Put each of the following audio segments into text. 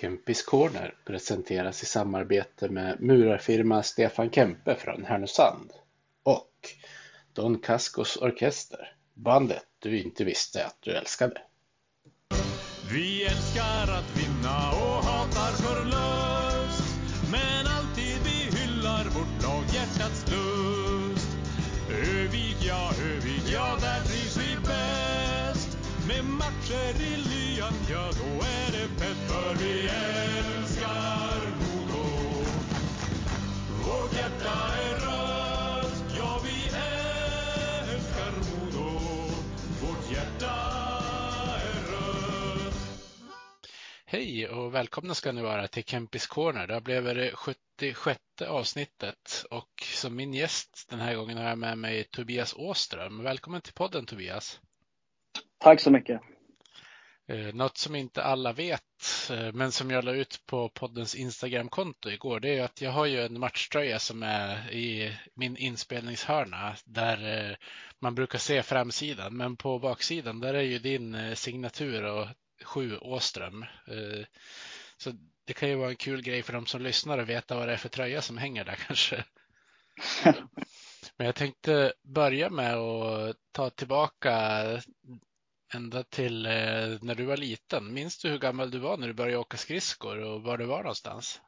Kempis Corner presenteras i samarbete med murarfirma Stefan Kempe från Härnösand och Don Cascos Orkester, bandet du inte visste att du älskade. Vi älskar att vinna och välkomna ska ni vara till Kempis Corner. Det har blivit det 76 avsnittet och som min gäst den här gången har jag med mig Tobias Åström. Välkommen till podden Tobias. Tack så mycket. Eh, Något som inte alla vet, eh, men som jag la ut på poddens Instagramkonto igår, det är att jag har ju en matchtröja som är i min inspelningshörna där eh, man brukar se framsidan, men på baksidan där är ju din signatur och 7, Åström. Eh, så det kan ju vara en kul grej för de som lyssnar att veta vad det är för tröja som hänger där kanske. Men jag tänkte börja med att ta tillbaka ända till eh, när du var liten. Minns du hur gammal du var när du började åka skridskor och var du var någonstans?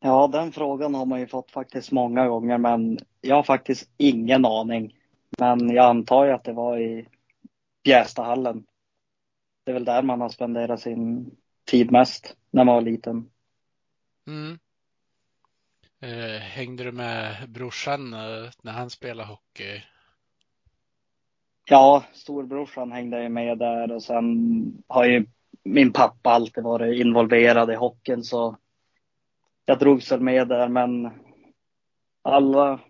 Ja, den frågan har man ju fått faktiskt många gånger, men jag har faktiskt ingen aning. Men jag antar ju att det var i Bjästahallen. Det är väl där man har spenderat sin tid mest när man var liten. Mm. Eh, hängde du med brorsan eh, när han spelade hockey? Ja, storbrorsan hängde ju med där och sen har ju min pappa alltid varit involverad i hockeyn så jag drogs väl med där men alla,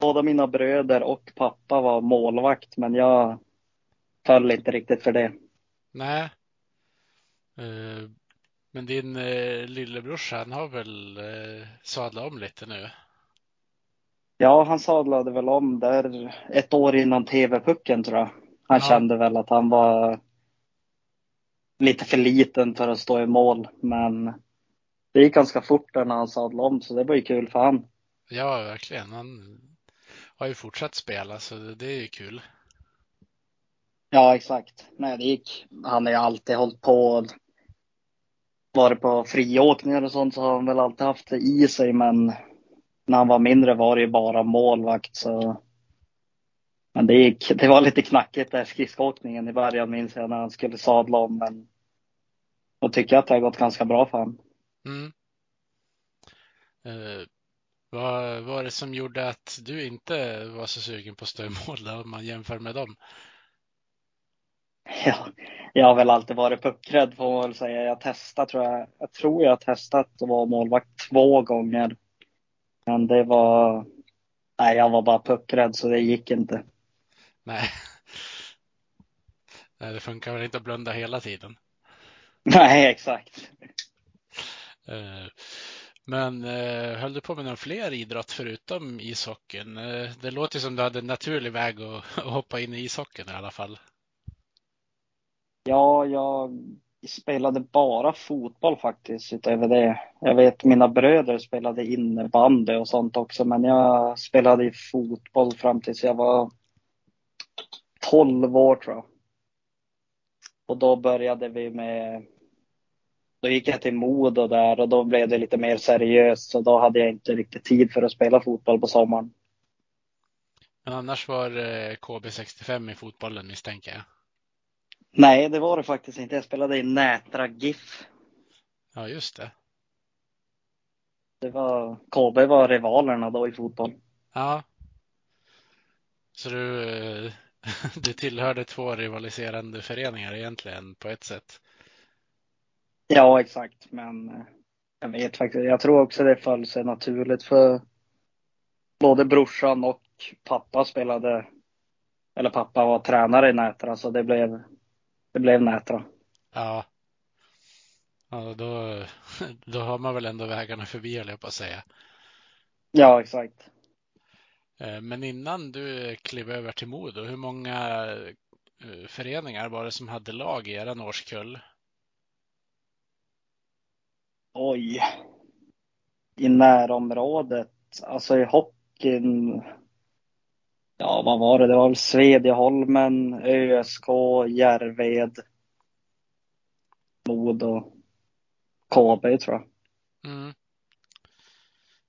båda mina bröder och pappa var målvakt men jag föll inte riktigt för det. Nej. Eh, men din eh, lillebrorsa, han har väl eh, sadlat om lite nu? Ja, han sadlade väl om där ett år innan TV-pucken tror jag. Han Ja. kände väl att han var lite för liten för att stå i mål men det gick ganska fort där när han sadlade om så det var ju kul för han. Ja, verkligen. Han har ju fortsatt spela så det, det är ju kul. Ja, exakt. Nej, det gick. Han har ju alltid hållit på. Varit på friåkningar och sånt så har han väl alltid haft det i sig, men när han var mindre var det ju bara målvakt så. Men det gick. Det var lite knackigt där skridskoåkningen i början minns jag när han skulle sadla om, men. Då tycker att det har gått ganska bra för honom. Mm. Uh, vad var det som gjorde att du inte var så sugen på att stå i mål då, om man jämför med dem? Ja, jag har väl alltid varit puckrädd får man väl säga. Jag testade tror jag. Jag tror jag har testat att vara målvakt två gånger. Men det var. Nej, jag var bara puckrädd så det gick inte. Nej. Nej, det funkar väl inte att blunda hela tiden. Nej, exakt. Eh, Men eh, höll du på med någon fler idrott förutom ishockeyn? Eh, Det låter som du hade en naturlig väg att, att hoppa in i ishockeyn i alla fall. Ja, jag spelade bara fotboll faktiskt utöver det. Jag vet mina bröder spelade innebandy och sånt också, men jag spelade i fotboll fram tills jag var 12 år tror jag. Och då började vi med då gick jag till Modo där och då blev det lite mer seriöst så då hade jag inte riktigt tid för att spela fotboll på sommaren. Men annars var eh, det KB65 i fotbollen misstänker jag. Nej, det var det faktiskt inte. Jag spelade i Nätra GIF. Ja, just det. Det var, KB var rivalerna då i fotboll. Ja. Så du, eh, du tillhörde två rivaliserande föreningar egentligen på ett sätt. Ja, exakt. Men eh, jag vet faktiskt, jag tror också det föll sig naturligt för både brorsan och pappa spelade, eller pappa var tränare i Nätra så det blev, det blev Nätra. Ja. Ja, då, då har man väl ändå vägarna förbi, höll jag på att säga. Ja, exakt. Eh, Men innan du klev över till Modo, hur många eh, föreningar var det som hade lag i eran årskull? Oj. I närområdet, alltså i hockeyn. Ja, vad var det? Det var väl Svedjeholmen, ÖSK, Järved, Modo, KB tror jag. Mm.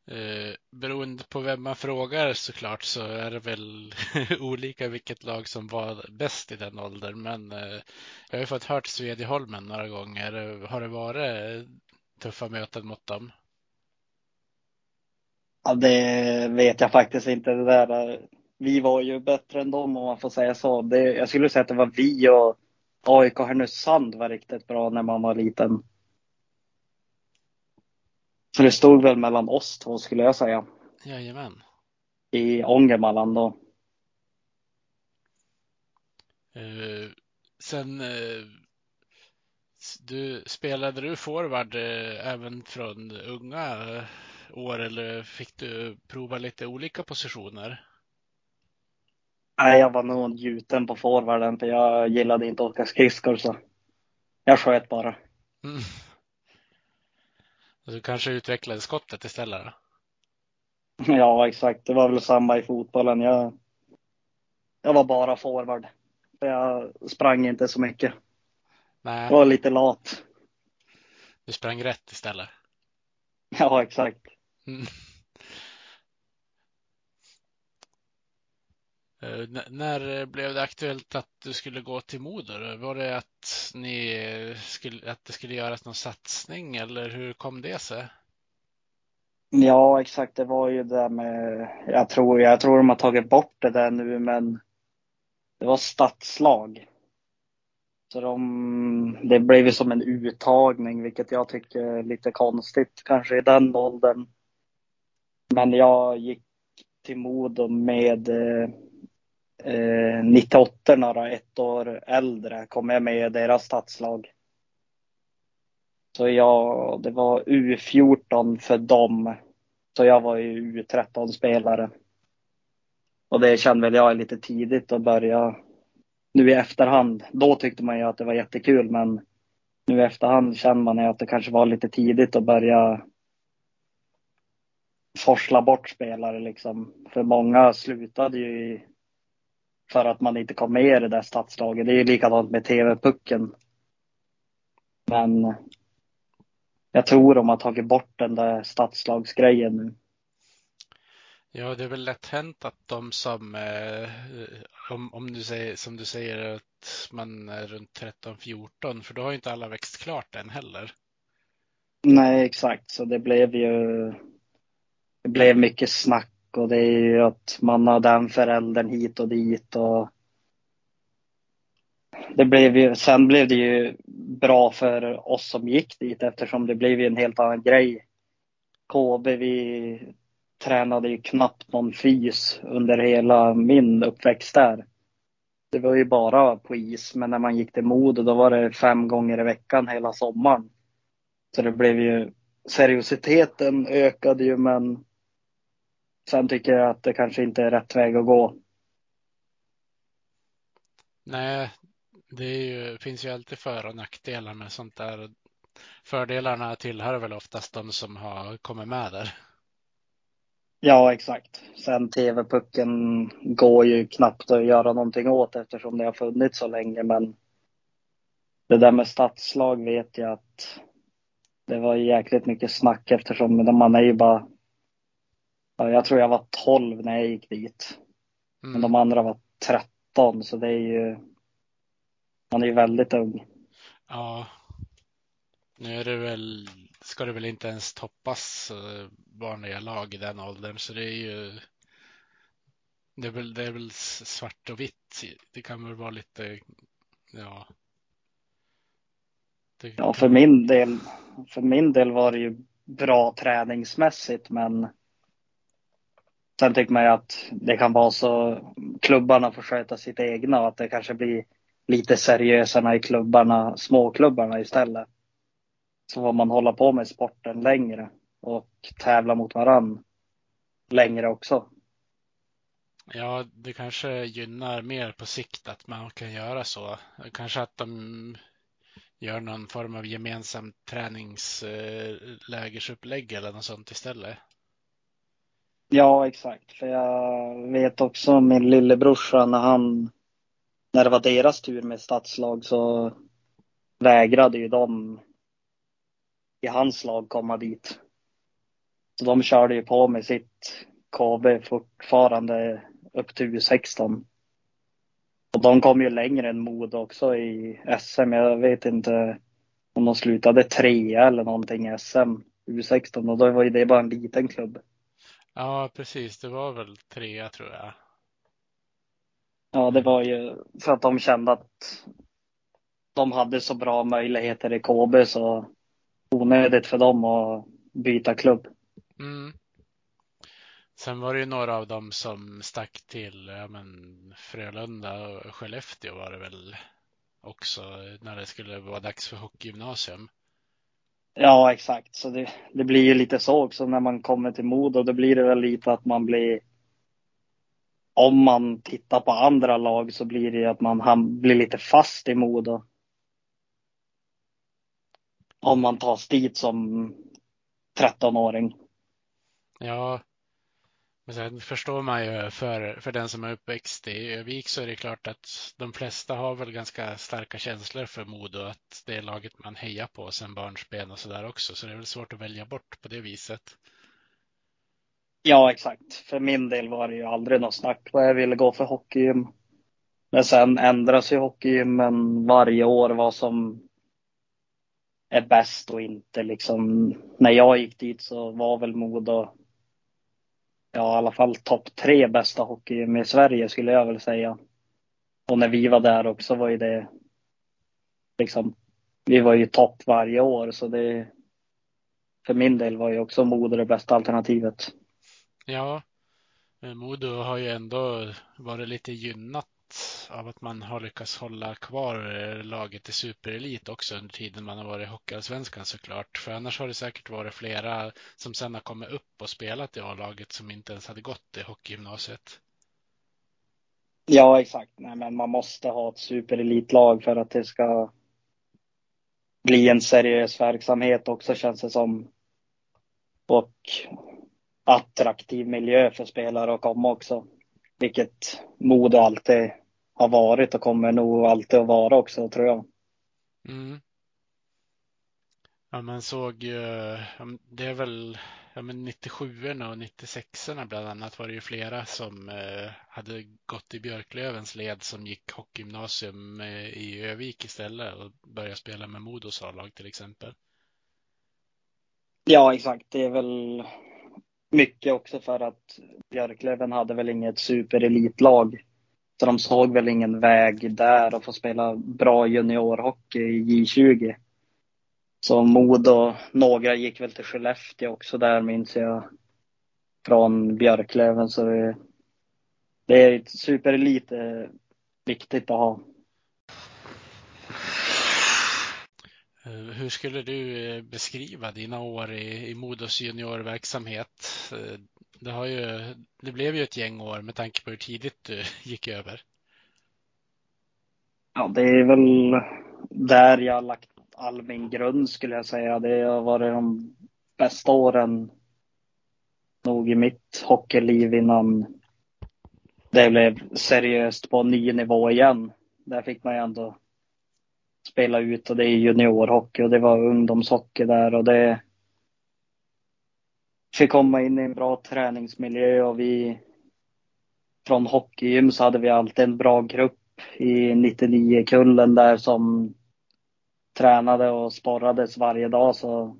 Eh, beroende på vem man frågar såklart så är det väl olika vilket lag som var bäst i den åldern. Men eh, jag har ju fått hört Svedjeholmen några gånger. Har det varit tuffa möten mot dem? Ja, det vet jag faktiskt inte. Det där. Vi var ju bättre än dem om man får säga så. Det, jag skulle säga att det var vi och AIK Härnösand var riktigt bra när man var liten. Så det stod väl mellan oss två skulle jag säga. Jajamän. I Ångermanland då. Uh, sen uh, du, spelade du forward uh, även från unga år eller fick du prova lite olika positioner? Nej, jag var nog gjuten på forwarden för jag gillade inte att åka skridskor så jag sköt bara. Mm. Du kanske utvecklade skottet istället? Då? Ja, exakt. Det var väl samma i fotbollen. Jag, jag var bara forward. Jag sprang inte så mycket. Nej. Jag var lite lat. Du sprang rätt istället? Ja, exakt. Mm. Eh, när blev det aktuellt att du skulle gå till Modo? Var det att, ni skulle, att det skulle göras någon satsning eller hur kom det sig? Ja, exakt. Det var ju det med, jag tror, jag tror de har tagit bort det där nu, men det var stadslag. Så de, det blev ju som en uttagning, vilket jag tycker är lite konstigt kanske i den åldern. Men jag gick till Modo med eh, eh, 98 då, ett år äldre kom jag med i deras stadslag. Så jag, det var U14 för dem. Så jag var ju U13-spelare. Och det kände väl jag lite tidigt att börja nu i efterhand. Då tyckte man ju att det var jättekul men nu i efterhand känner man ju att det kanske var lite tidigt att börja forsla bort spelare liksom. För många slutade ju i för att man inte kom med i det där stadslaget. Det är ju likadant med TV-pucken. Men jag tror de har tagit bort den där stadslagsgrejen nu. Ja, det är väl lätt hänt att de som, eh, om, om du säger, som du säger att man är runt 13-14, för då har ju inte alla växt klart än heller. Nej, exakt, så det blev ju, det blev mycket snack och det är ju att man har den föräldern hit och dit och det blev ju, sen blev det ju bra för oss som gick dit eftersom det blev ju en helt annan grej. KB, vi tränade ju knappt någon fys under hela min uppväxt där. Det var ju bara på is, men när man gick till Modo då var det fem gånger i veckan hela sommaren. Så det blev ju, seriositeten ökade ju men Sen tycker jag att det kanske inte är rätt väg att gå. Nej, det ju, finns ju alltid för och nackdelar med sånt där. Fördelarna tillhör väl oftast de som har kommit med där. Ja, exakt. Sen TV-pucken går ju knappt att göra någonting åt eftersom det har funnits så länge. Men det där med stadslag vet jag att det var jäkligt mycket snack eftersom man är ju bara jag tror jag var 12 när jag gick dit. Mm. Men de andra var 13 så det är ju, man är ju väldigt ung. Ja. Nu är det väl, ska det väl inte ens toppas eh, vanliga lag i den åldern så det är ju det är, väl, det är väl svart och vitt. Det kan väl vara lite, ja. Det... Ja, för min del, för min del var det ju bra träningsmässigt men Sen tycker man ju att det kan vara så klubbarna får sköta sitt egna och att det kanske blir lite seriösare i klubbarna, småklubbarna istället. Så får man hålla på med sporten längre och tävla mot varann längre också. Ja, det kanske gynnar mer på sikt att man kan göra så. Kanske att de gör någon form av gemensam träningslägersupplägg eh, eller något sånt istället. Ja, exakt. För jag vet också min lillebrorsa när han, när det var deras tur med stadslag så vägrade ju de i hans lag komma dit. Så de körde ju på med sitt KB fortfarande upp till U16. Och de kom ju längre än Mod också i SM. Jag vet inte om de slutade trea eller någonting i SM U16 och då var ju det bara en liten klubb. Ja, precis. Det var väl trea tror jag. Ja, det var ju för att de kände att de hade så bra möjligheter i KB så onödigt för dem att byta klubb. Mm. Sen var det ju några av dem som stack till ja, men Frölunda och Skellefteå var det väl också när det skulle vara dags för hockeygymnasium. Ja, exakt. Så det, det blir ju lite så också när man kommer till Modo. Då blir det väl lite att man blir om man tittar på andra lag så blir det ju att man han blir lite fast i Modo. Om man tas dit som 13-åring. Ja, men sen förstår man ju för, för den som är uppväxt i Övik så är det klart att de flesta har väl ganska starka känslor för Modo, att det är laget man hejar på sen barnsben och sådär också. Så det är väl svårt att välja bort på det viset. Ja, exakt. För min del var det ju aldrig något snack vad jag ville gå för hockeygym. Men sen ändras ju hockeygymmen varje år vad som är bäst och inte liksom. När jag gick dit så var väl Modo ja, i alla fall topp tre bästa hockey med Sverige skulle jag väl säga. Och när vi var där också var ju det liksom, vi var ju topp varje år så det för min del var ju också Modo det bästa alternativet. Ja, Modo har ju ändå varit lite gynnat av att man har lyckats hålla kvar eh, laget i superelit också under tiden man har varit i Hockeyallsvenskan såklart. För annars har det säkert varit flera som sen har kommit upp och spelat i A-laget som inte ens hade gått i hockeygymnasiet. Ja, exakt. Nej, men man måste ha ett superelitlag för att det ska bli en seriös verksamhet också känns det som. Och attraktiv miljö för spelare att komma också. Vilket Modo alltid har varit och kommer nog alltid att vara också tror jag. Mm. Ja, man såg ju, det är väl ja, men 97 och 96 bland annat var det ju flera som eh, hade gått i Björklövens led som gick hockeygymnasium eh, i Övik istället och började spela med Modos A-lag till exempel. Ja, exakt. Det är väl mycket också för att Björklöven hade väl inget superelitlag. Så de såg väl ingen väg där att få spela bra juniorhockey i J20. Så Modo, några gick väl till Skellefteå också där minns jag. Från Björklöven så det, det är superelit viktigt att ha. Eh, hur skulle du eh, beskriva dina år i, i Modos juniorverksamhet? Eh, det, har ju, det blev ju ett gäng år med tanke på hur tidigt du gick över. Ja, det är väl där jag har lagt all min grund skulle jag säga. Det har varit de bästa åren nog i mitt hockeyliv innan det blev seriöst på ny nivå igen. Där fick man ju ändå spela ut och det är juniorhockey och det var ungdomshockey där och det fick komma in i en bra träningsmiljö och vi från hockeygym så hade vi alltid en bra grupp i 99-kullen där som tränade och sporrades varje dag så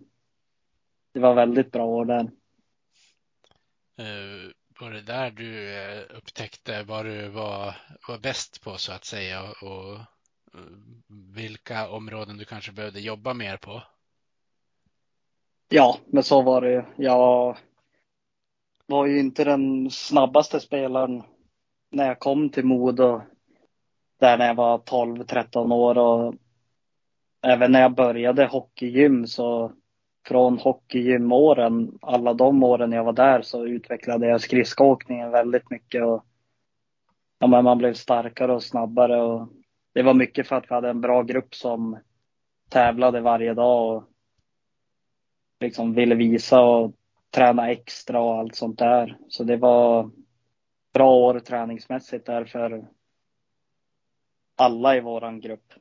det var väldigt bra år där. Uh, var det där du eh, upptäckte vad du var, var bäst på så att säga och eh, vilka områden du kanske behövde jobba mer på? Ja, men så var det. Jag var ju inte den snabbaste spelaren när jag kom till Modo. Där när jag var 12-13 år och även när jag började hockeygym så från hockeygymåren, alla de åren jag var där så utvecklade jag skridskoåkningen väldigt mycket och ja, men man blev starkare och snabbare och det var mycket för att vi hade en bra grupp som tävlade varje dag och liksom ville visa och träna extra och allt sånt där. Så det var bra år träningsmässigt där för alla i våran grupp.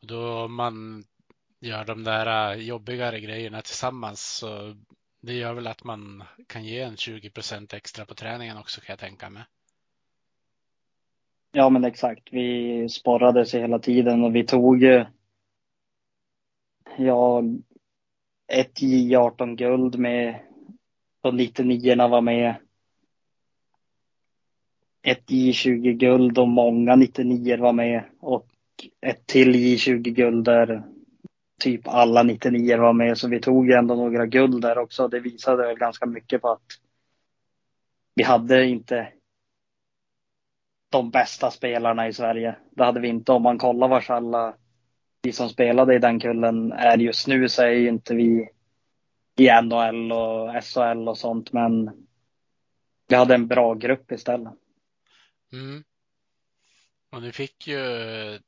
Då man gör de där jobbigare grejerna tillsammans så det gör väl att man kan ge en 20% extra på träningen också kan jag tänka mig. Ja men exakt. Vi sporrade sig hela tiden och vi tog ja, ett J18 guld med och 99 var med. Ett J20 guld och många 99 var med och ett till J20 guld där typ alla 99 var med. Så vi tog ändå några guld där också. Det visade väl ganska mycket på att vi hade inte de bästa spelarna i Sverige. Det hade vi inte om man kollar vars alla vi som spelade i den kullen är just nu så är ju inte vi i NHL och SHL och sånt men vi hade en bra grupp istället. Mm. Och ni fick ju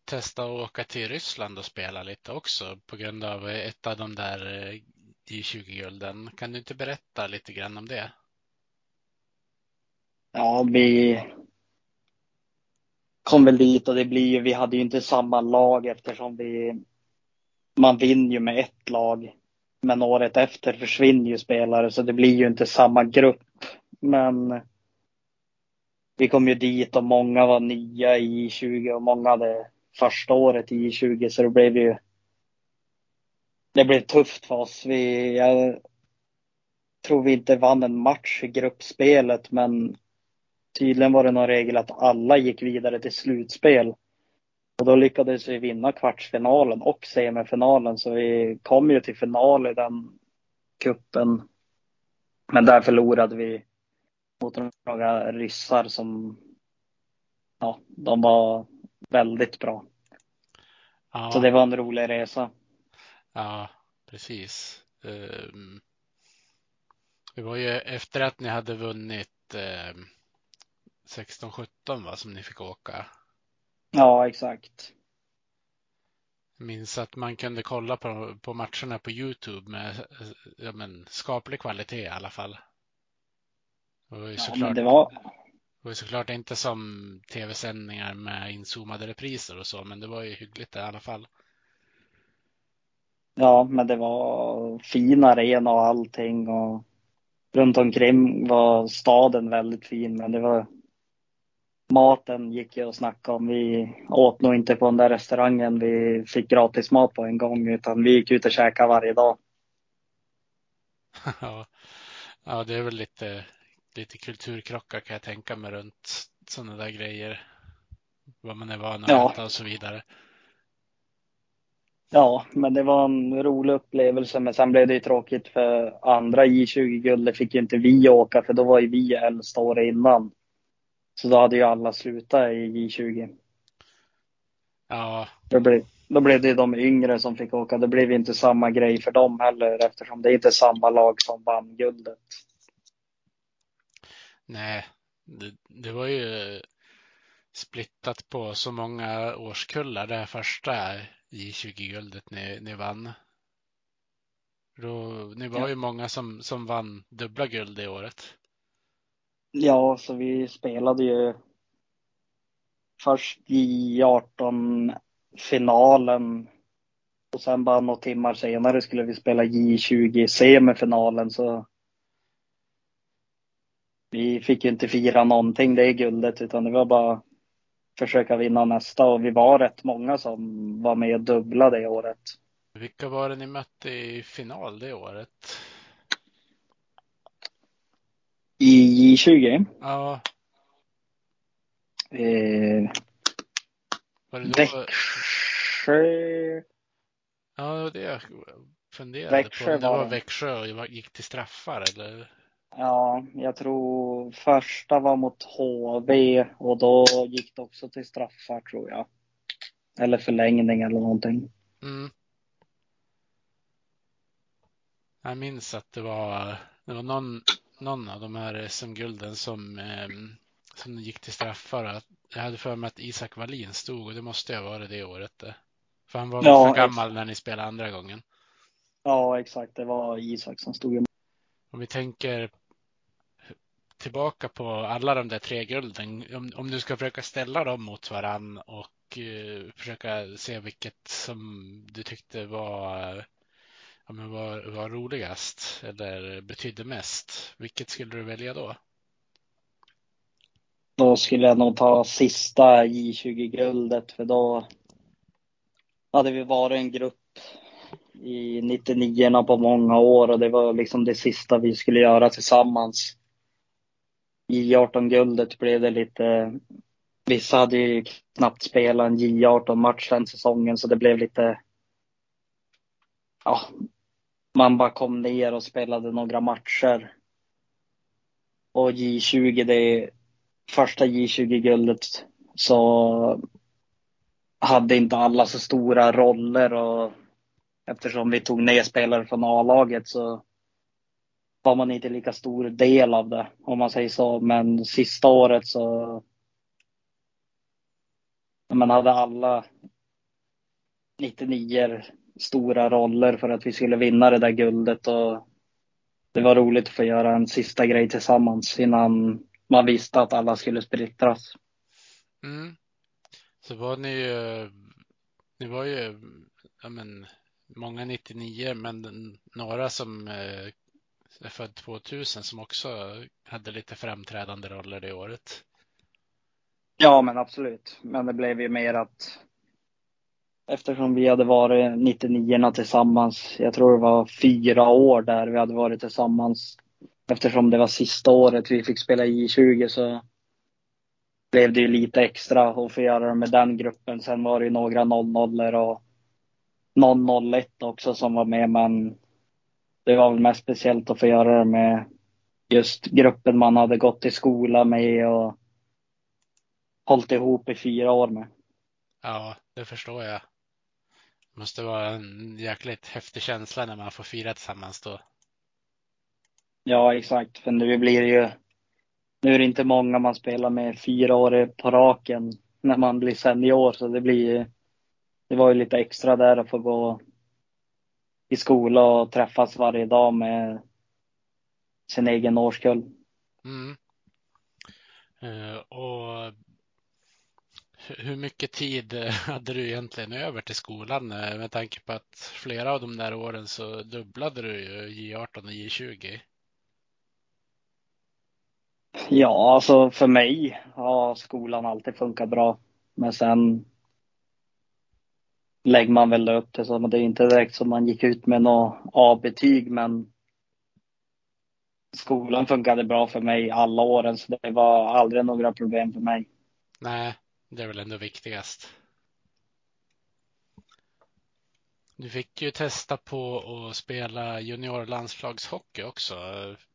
testa att åka till Ryssland och spela lite också på grund av ett av de där J20-gulden. Kan du inte berätta lite grann om det? Ja, vi kom väl dit och det blir ju, vi hade ju inte samma lag eftersom vi, man vinner ju med ett lag. Men året efter försvinner ju spelare så det blir ju inte samma grupp. Men vi kom ju dit och många var nya i 20 och många hade första året i 20 så det blev ju det blev tufft för oss. Vi, jag tror vi inte vann en match i gruppspelet men tydligen var det någon regel att alla gick vidare till slutspel. Och då lyckades vi vinna kvartsfinalen och semifinalen så vi kom ju till final i den kuppen. Men där förlorade vi mot några ryssar som, ja, de var väldigt bra. Ja. Så det var en rolig resa. Ja, precis. Um, det var ju efter att ni hade vunnit um, 16-17 va, som ni fick åka. Ja, exakt. Minns att man kunde kolla på, på matcherna på Youtube med ja, men, skaplig kvalitet i alla fall. Det var ju såklart, ja, det var... det var såklart inte som tv-sändningar med inzoomade repriser och så, men det var ju hyggligt i alla fall. Ja, men det var fin arena och allting och runt omkring var staden väldigt fin, men det var maten gick ju att snacka om. Vi åt nog inte på den där restaurangen vi fick gratis mat på en gång, utan vi gick ut och käkade varje dag. ja, det är väl lite, lite kulturkrockar kan jag tänka mig runt sådana där grejer. Vad man är van att ja. äta och så vidare. Ja, men det var en rolig upplevelse. Men sen blev det ju tråkigt för andra J20-guld. Det fick ju inte vi åka för då var ju vi äldsta året innan. Så då hade ju alla slutat i J20. Ja. Då blev, då blev det de yngre som fick åka. Det blev inte samma grej för dem heller eftersom det är inte samma lag som vann guldet. Nej, det, det var ju splittat på så många årskullar det här första J20-guldet ni, ni vann. Då, ni var ja. ju många som, som vann dubbla guld det året. Ja, så vi spelade ju först i 18 finalen och sen bara några timmar senare skulle vi spela J20 semifinalen så vi fick ju inte fira någonting det guldet utan det var bara försöka vinna nästa och vi var rätt många som var med dubbla det året. Vilka var det ni mötte i final det året? I J20? Ja. Eh, var det då... Växjö. Ja, det var det jag funderade Växjö på. Det var, var Växjö och gick till straffar eller? Ja, jag tror första var mot HV och då gick det också till straffar tror jag. Eller förlängning eller någonting. Mm. Jag minns att det var, det var någon någon av de här SM-gulden som, eh, som gick till straffar. Jag hade för mig att Isak Wallin stod och det måste ha varit det året. Det. För han var väl Ja, för gammal när ni spelade andra gången. Ja, exakt. Det var Isak som stod Om vi tänker tillbaka på alla de där tre gulden. Om, om du ska försöka ställa dem mot varann och eh, försöka se vilket som du tyckte var, ja, men var, var roligast eller betydde mest. Vilket skulle du välja då? Då skulle jag nog ta sista J20-guldet för då hade vi varit en grupp i 99 på många år och det var liksom det sista vi skulle göra tillsammans. J18-guldet blev det lite, vissa hade ju knappt spelat en J18-match den säsongen så det blev lite, ja, man bara kom ner och spelade några matcher. Och J20, det första J20-guldet så hade inte alla så stora roller och eftersom vi tog ner spelare från A-laget så var man inte lika stor del av det om man säger så. Men sista året så man hade alla 99 stora roller för att vi skulle vinna det där guldet och det var roligt att få göra en sista grej tillsammans innan man visste att alla skulle splittras. Mm. Så var ni ju, ni var ju, ja men, många 99 men några som eh, är född 2000 som också hade lite framträdande roller det året. Ja, men absolut. Men det blev ju mer att eftersom vi hade varit 99 tillsammans, jag tror det var fyra år där vi hade varit tillsammans. Eftersom det var sista året vi fick spela i 20 så blev det ju lite extra att få göra det med den gruppen. Sen var det ju några 00 och någon 01 också som var med, men det var väl mest speciellt att få göra det med just gruppen man hade gått i skola med och hållit ihop i fyra år med. Ja, det förstår jag. Måste vara en jäkligt häftig känsla när man får fira tillsammans då. Ja, exakt. För nu blir det ju, nu är det inte många man spelar med fyra år på raken när man blir senior, så det blir det var ju lite extra där att få gå i skola och träffas varje dag med sin egen årskull. Mm. Uh, och hur mycket tid hade du egentligen över till skolan med tanke på att flera av de där åren så dubblade du ju J18 och J20? Ja, alltså för mig har skolan alltid funkat bra. Men sen lägger man väl upp det så. Men det är inte direkt som man gick ut med något A-betyg, men skolan funkade bra för mig alla åren, så det var aldrig några problem för mig. Nej, det är väl ändå viktigast. Du fick ju testa på att spela juniorlandslagshockey också,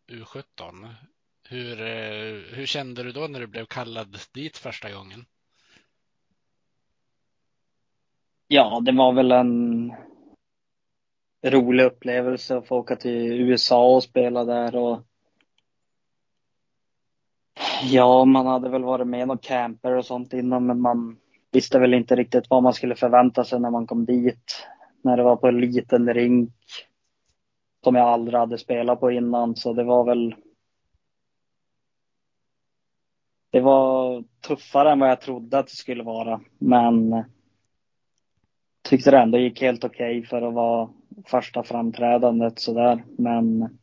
U17. Hur, eh, hur kände du då när du blev kallad dit första gången? Ja, det var väl en rolig upplevelse att få åka till USA och spela där och Ja, man hade väl varit med och camper och sånt innan, men man visste väl inte riktigt vad man skulle förvänta sig när man kom dit. När det var på en liten rink som jag aldrig hade spelat på innan, så det var väl det var tuffare än vad jag trodde att det skulle vara, men tyckte det ändå gick helt okej okay för att vara första framträdandet sådär. Men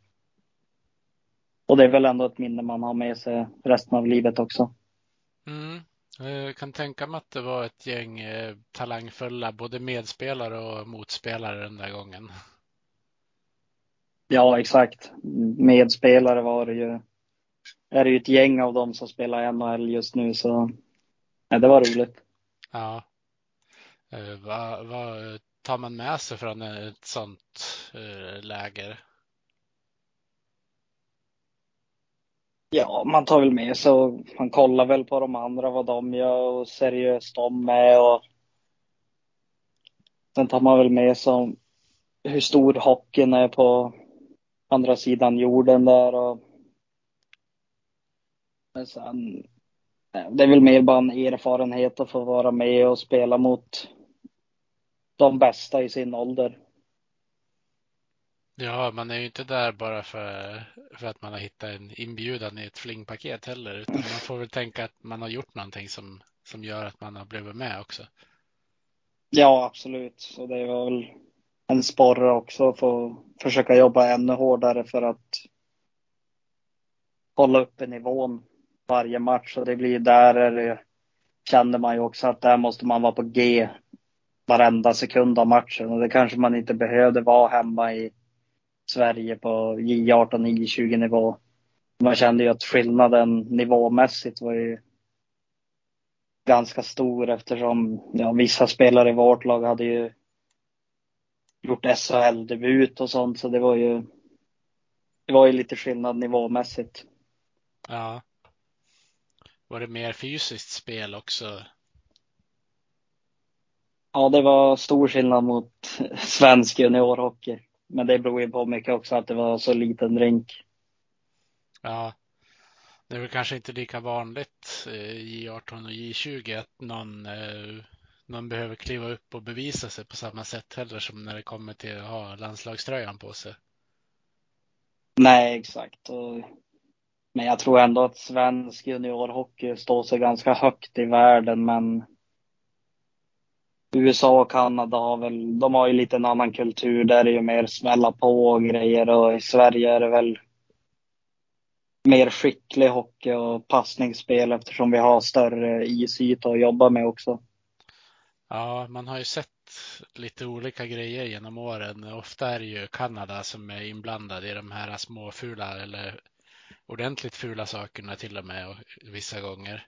och det är väl ändå ett minne man har med sig resten av livet också. Mm. Jag kan tänka mig att det var ett gäng eh, talangfulla både medspelare och motspelare den där gången. Ja, exakt. Medspelare var det ju. Är det ju ett gäng av dem som spelar NHL just nu så ja, det var roligt. Ja. Eh, vad, vad tar man med sig från ett sånt eh, läger? Ja, man tar väl med sig och man kollar väl på de andra vad de gör och seriöst de är och sen tar man väl med sig hur stor hockeyn är på andra sidan jorden där och men sen det är väl mer bara en erfarenhet att få vara med och spela mot de bästa i sin ålder. Ja, man är ju inte där bara för, för att man har hittat en inbjudan i ett flingpaket heller, utan man får väl tänka att man har gjort någonting som, som gör att man har blivit med också. Ja, absolut. Så det var väl en sporre också för att försöka jobba ännu hårdare för att hålla uppe nivån varje match. Och det blir där det, känner man ju också att där måste man vara på G varenda sekund av matchen. Och det kanske man inte behövde vara hemma i Sverige på J18, J20 nivå. Man kände ju att skillnaden nivåmässigt var ju ganska stor eftersom ja, vissa spelare i vårt lag hade ju gjort SHL-debut och sånt så det var ju det var ju lite skillnad nivåmässigt. Ja. Var det mer fysiskt spel också? Ja, det var stor skillnad mot svensk juniorhockey. Men det beror ju på mycket också att det var så liten rink. Ja, det är väl kanske inte lika vanligt i J18 och J20 att någon, eh, någon behöver kliva upp och bevisa sig på samma sätt heller som när det kommer till att ha landslagströjan på sig. Nej, exakt. Men jag tror ändå att svensk juniorhockey står sig ganska högt i världen, men USA och Kanada har väl, de har ju lite en annan kultur. Där är det ju mer smälla på och grejer och i Sverige är det väl mer skicklig hockey och passningsspel eftersom vi har större isyta att jobba med också. Ja, man har ju sett lite olika grejer genom åren. Ofta är det ju Kanada som är inblandad i de här små fula eller ordentligt fula sakerna till och med vissa gånger.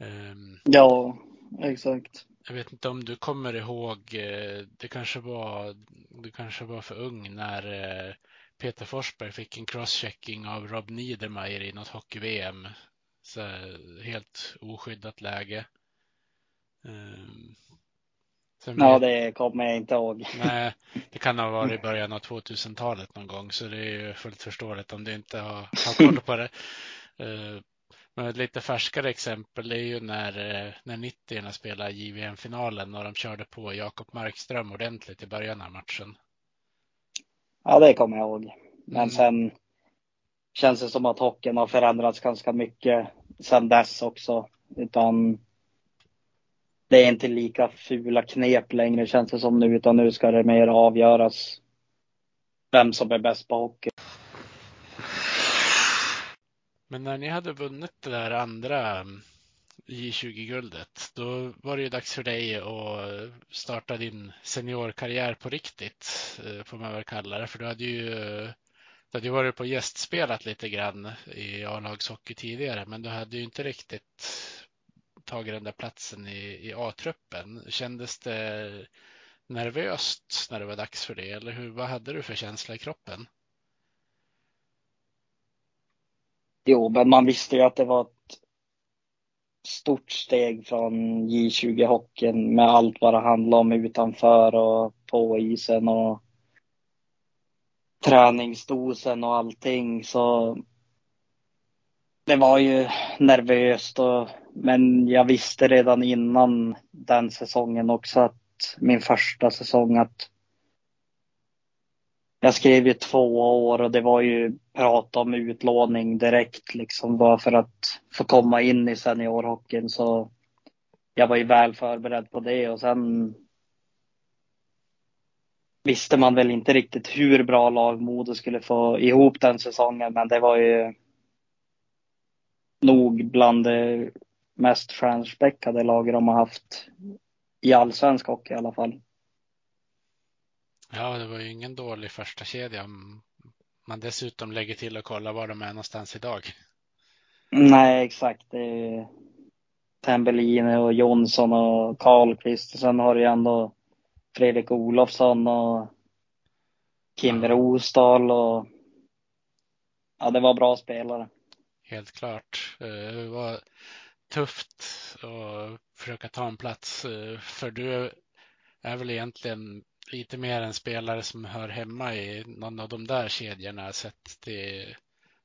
Um, ja, exakt. Jag vet inte om du kommer ihåg, eh, det kanske var, du kanske var för ung när eh, Peter Forsberg fick en crosschecking av Rob Niedermayer i något hockey-VM. Så helt oskyddat läge. Um, ja, det kommer jag inte ihåg. Nej, det kan ha varit i början av 2000-talet någon gång, så det är ju fullt förståeligt om du inte har, har koll på det. Men ett lite färskare exempel är ju när, eh, när 90 spelade JVM-finalen och de körde på Jakob Markström ordentligt i början av matchen. Ja, det kommer jag ihåg. Men mm. sen känns det som att hockeyn har förändrats ganska mycket sen dess också. Utan det är inte lika fula knep längre känns det som nu, utan nu ska det mer avgöras vem som är bäst på hockey. Men när ni hade vunnit det där andra J20-guldet, då var det ju dags för dig att starta din seniorkarriär på riktigt, eh, får man väl kalla det. För du hade ju, du hade ju varit på gästspelat lite grann i A-lagshockey tidigare, men du hade ju inte riktigt tagit den där platsen i, i A-truppen. Kändes det nervöst när det var dags för det? Eller hur, vad hade du för känsla i kroppen? Jo, men man visste ju att det var ett stort steg från J20-hockeyn med allt vad det handlade om utanför och på isen och träningsdosen och allting. Så det var ju nervöst, och, men jag visste redan innan den säsongen också att min första säsong att jag skrev ju två år och det var ju prat om utlåning direkt liksom bara för att få komma in i seniorhockeyn så jag var ju väl förberedd på det och sen visste man väl inte riktigt hur bra lag Modo skulle få ihop den säsongen men det var ju nog bland det mest stjärnspäckade lager de har haft i allsvensk hockey i alla fall. Ja, det var ju ingen dålig första kedja man dessutom lägger till och kollar var de är någonstans idag. Nej, exakt. Det är Tambellin och Jonsson och Karlqvist och sen har du ju ändå Fredrik Olofsson och Kim ja. Rosdahl och ja, det var bra spelare. Helt klart. Eh, det var tufft att försöka ta en plats eh, för du är väl egentligen lite mer en spelare som hör hemma i någon av de där kedjorna sett till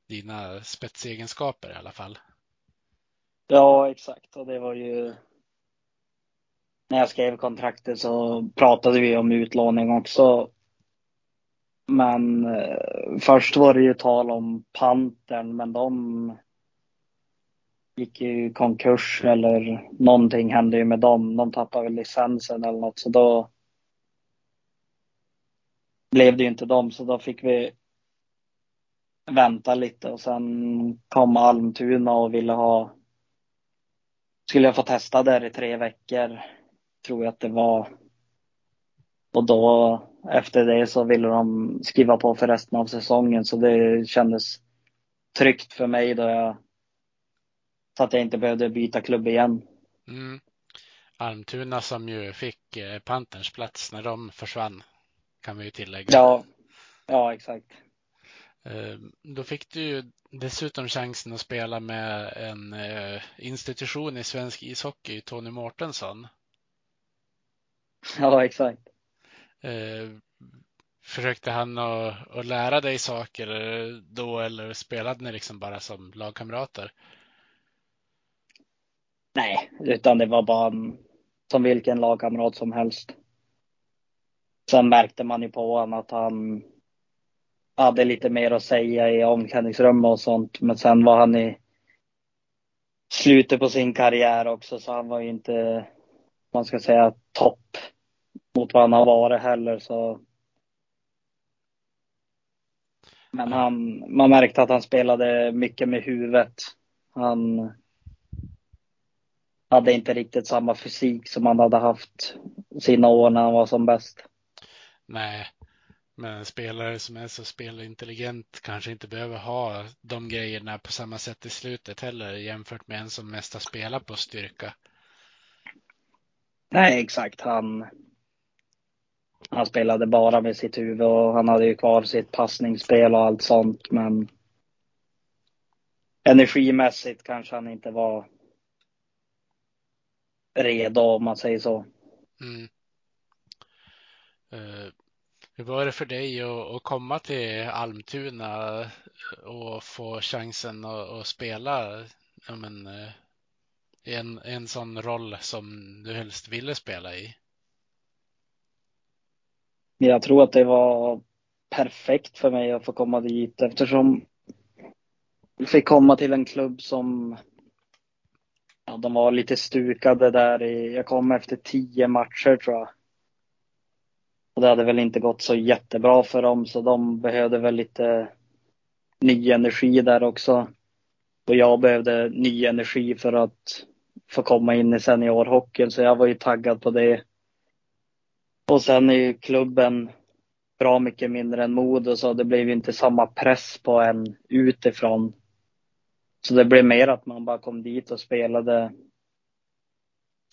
dina spetsegenskaper i alla fall. Ja, exakt. Och det var ju när jag skrev kontraktet så pratade vi om utlåning också. Men eh, först var det ju tal om Pantern, men de gick i konkurs eller någonting hände ju med dem. De tappade väl licensen eller något så då blev det ju inte dem så då fick vi vänta lite och sen kom Almtuna och ville ha skulle jag få testa där i tre veckor tror jag att det var. Och då efter det så ville de skriva på för resten av säsongen så det kändes tryggt för mig då jag så att jag inte behövde byta klubb igen. Mm. Almtuna som ju fick eh, Panterns plats när de försvann kan vi ju tillägga. Ja, ja exakt. Eh, då fick du ju dessutom chansen att spela med en eh, institution i svensk ishockey, Tony Mårtensson. Ja, exakt. Försökte han att, att lära dig saker då eller spelade ni liksom bara som lagkamrater? Nej, utan det var bara som vilken lagkamrat som helst. Sen märkte man ju på honom att han hade lite mer att säga i omklädningsrummet och sånt. Men sen var han i slutet på sin karriär också så han var ju inte, man ska säga topp mot vad han har varit heller så. Men han, man märkte att han spelade mycket med huvudet. Han hade inte riktigt samma fysik som han hade haft sina år när han var som bäst. Nej, men en spelare som är så spelintelligent kanske inte behöver ha de grejerna på samma sätt i slutet heller jämfört med en som mest har spelat på styrka. Nej, exakt. Han, han spelade bara med sitt huvud och han hade ju kvar sitt passningsspel och allt sånt, men energimässigt kanske han inte var redo om man säger så. Mm. Eh, hur var det för dig att, komma till Almtuna och få chansen att, spela ja, men, eh, en, en sån roll som du helst ville spela i? Jag tror att det var perfekt för mig att få komma dit eftersom jag fick komma till en klubb som Ja, de var lite stukade där i, jag kom efter tio matcher tror jag. Och det hade väl inte gått så jättebra för dem så de behövde väl lite ny energi där också. Och jag behövde ny energi för att få komma in i seniorhockeyn så jag var ju taggad på det. Och sen är klubben bra mycket mindre än Modo så det blev ju inte samma press på en utifrån så det blev mer att man bara kom dit och spelade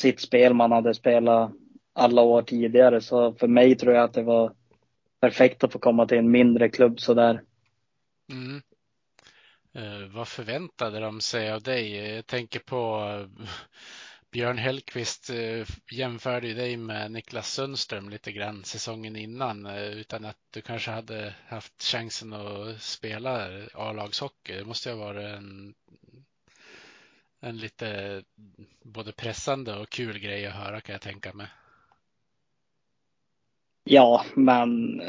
sitt spel man hade spelat alla år tidigare. Så för mig tror jag att det var perfekt att få komma till en mindre klubb sådär. Mm. Eh, vad förväntade de sig av dig? Jag tänker på eh, Björn Hellqvist eh, jämförde ju dig med Niklas Sundström lite grann säsongen innan eh, utan att du kanske hade haft chansen att spela A-lagshockey. Det måste ju ha varit en, en lite både pressande och kul grej att höra kan jag tänka mig. Ja, men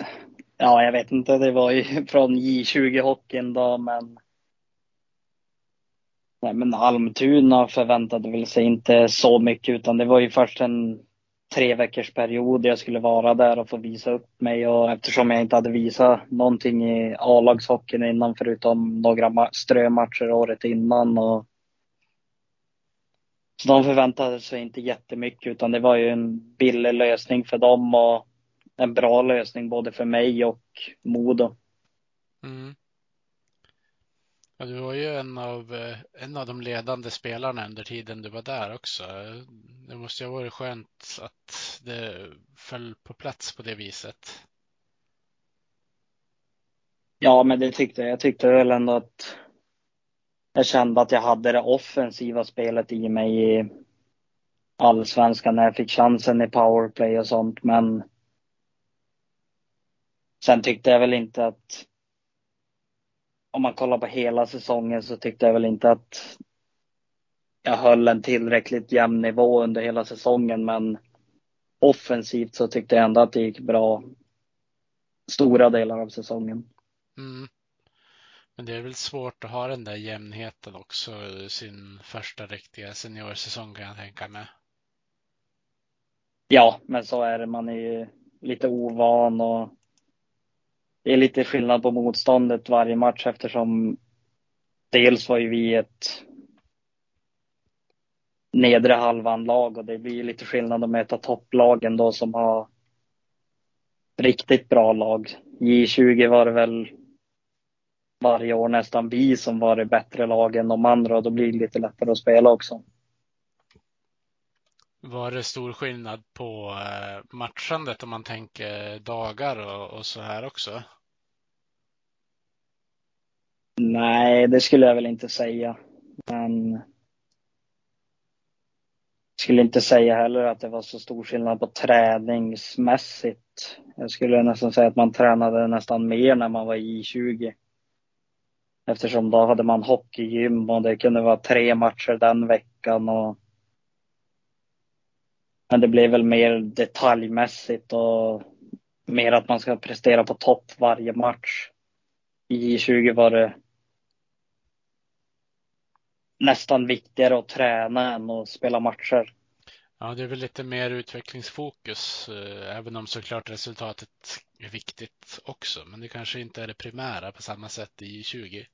ja, jag vet inte. Det var ju från J20 hockeyn då, men Nej, men Almtuna förväntade väl sig inte så mycket utan det var ju först en tre veckors period jag skulle vara där och få visa upp mig och eftersom jag inte hade visat någonting i A-lagshockeyn innan förutom några strömatcher året innan och så de förväntade sig inte jättemycket utan det var ju en billig lösning för dem och en bra lösning både för mig och Modo. Mm. Ja, du var ju en av, eh, en av de ledande spelarna under tiden du var där också. Det måste ju ha varit skönt att det föll på plats på det viset. Ja, men det tyckte jag. Jag tyckte väl ändå att jag kände att jag hade det offensiva spelet i mig i allsvenskan när jag fick chansen i powerplay och sånt. Men sen tyckte jag väl inte att om man kollar på hela säsongen så tyckte jag väl inte att jag höll en tillräckligt jämn nivå under hela säsongen. Men offensivt så tyckte jag ändå att det gick bra stora delar av säsongen. Mm. Men det är väl svårt att ha den där jämnheten också sin första riktiga seniorsäsong kan jag tänka mig. Ja, men så är det. Man är ju lite ovan och det är lite skillnad på motståndet varje match eftersom dels var ju vi ett nedre halvan lag och det blir lite skillnad att möta topplagen då som har riktigt bra lag. J20 var det väl varje år nästan vi som var det bättre lagen än de andra och då blir det lite lättare att spela också. Var det stor skillnad på eh, matchandet om man tänker dagar och, och så här också? Nej, det skulle jag väl inte säga. Men skulle inte säga heller att det var så stor skillnad på träningsmässigt. Jag skulle nästan säga att man tränade nästan mer när man var i 20. Eftersom då hade man hockeygym och det kunde vara tre matcher den veckan. Och... Men det blev väl mer detaljmässigt och mer att man ska prestera på topp varje match. I 20 var det nästan viktigare att träna än att spela matcher. Ja, det är väl lite mer utvecklingsfokus, eh, även om såklart resultatet är viktigt också. Men det kanske inte är det primära på samma sätt i 20.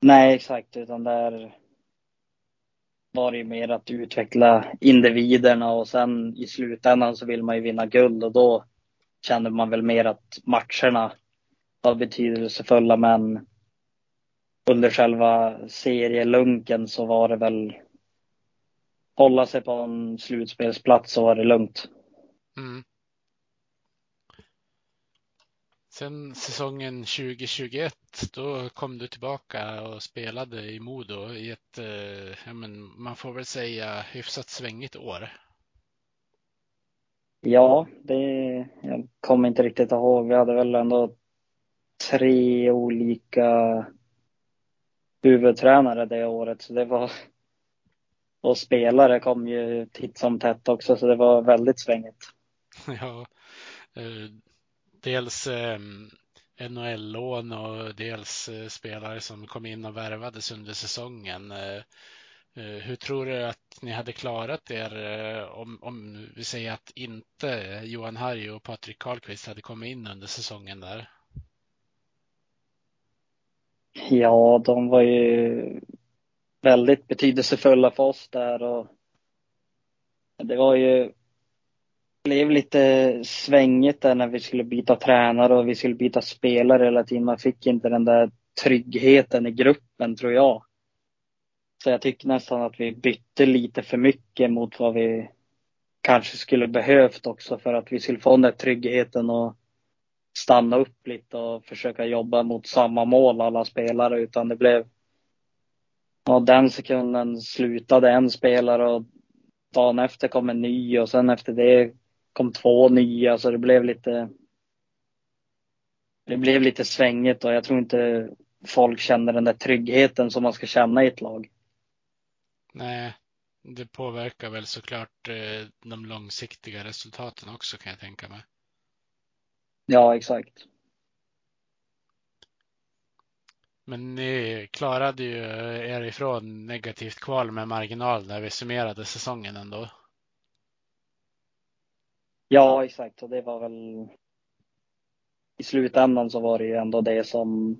Nej, exakt, utan där var det ju mer att utveckla individerna och sen i slutändan så vill man ju vinna guld och då kände man väl mer att matcherna var betydelsefulla men under själva serielunken så var det väl hålla sig på en slutspelsplats så var det lugnt. Mm. Sen säsongen 2021, då kom du tillbaka och spelade i Modo i ett, eh, ja, men man får väl säga hyfsat svängigt år. Ja, det, jag kommer inte riktigt ihåg. Vi hade väl ändå tre olika huvudtränare det året. Så det var, och spelare kom ju titt som tätt också, så det var väldigt svängigt. Ja, eh, dels eh, NHL-lån och dels eh, spelare som kom in och värvades under säsongen. Eh, eh, hur tror du att ni hade klarat er eh, om, om vi säger att inte Johan Harju och Patrik Karlqvist hade kommit in under säsongen där? Ja, de var ju väldigt betydelsefulla för oss där och det var ju blev lite svängigt där när vi skulle byta tränare och vi skulle byta spelare hela tiden. Man fick inte den där tryggheten i gruppen tror jag. Så jag tycker nästan att vi bytte lite för mycket mot vad vi kanske skulle behövt också för att vi skulle få den där tryggheten och stanna upp lite och försöka jobba mot samma mål alla spelare utan det blev Ja, den sekunden slutade en spelare och dagen efter kom en ny och sen efter det kom två nya så det blev lite det blev lite svängigt och jag tror inte folk känner den där tryggheten som man ska känna i ett lag. Nej, det påverkar väl såklart eh, de långsiktiga resultaten också kan jag tänka mig. Ja, exakt. Men ni klarade ju er ifrån negativt kval med marginal när vi summerade säsongen ändå. Ja, exakt. Och det var väl i slutändan så var det ju ändå det som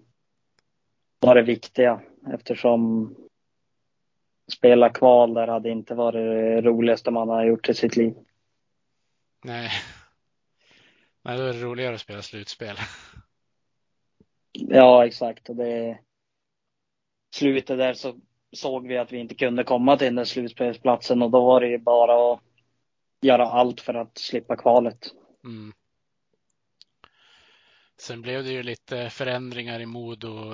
var det viktiga eftersom spela kval där hade inte varit det roligaste man har gjort i sitt liv. Nej, Nej, då är det roligare att spela slutspel. Ja, exakt. Och det slutet där så såg vi att vi inte kunde komma till den där slutspelsplatsen och då var det ju bara att göra allt för att slippa kvalet. Mm. Sen blev det ju lite förändringar i Modo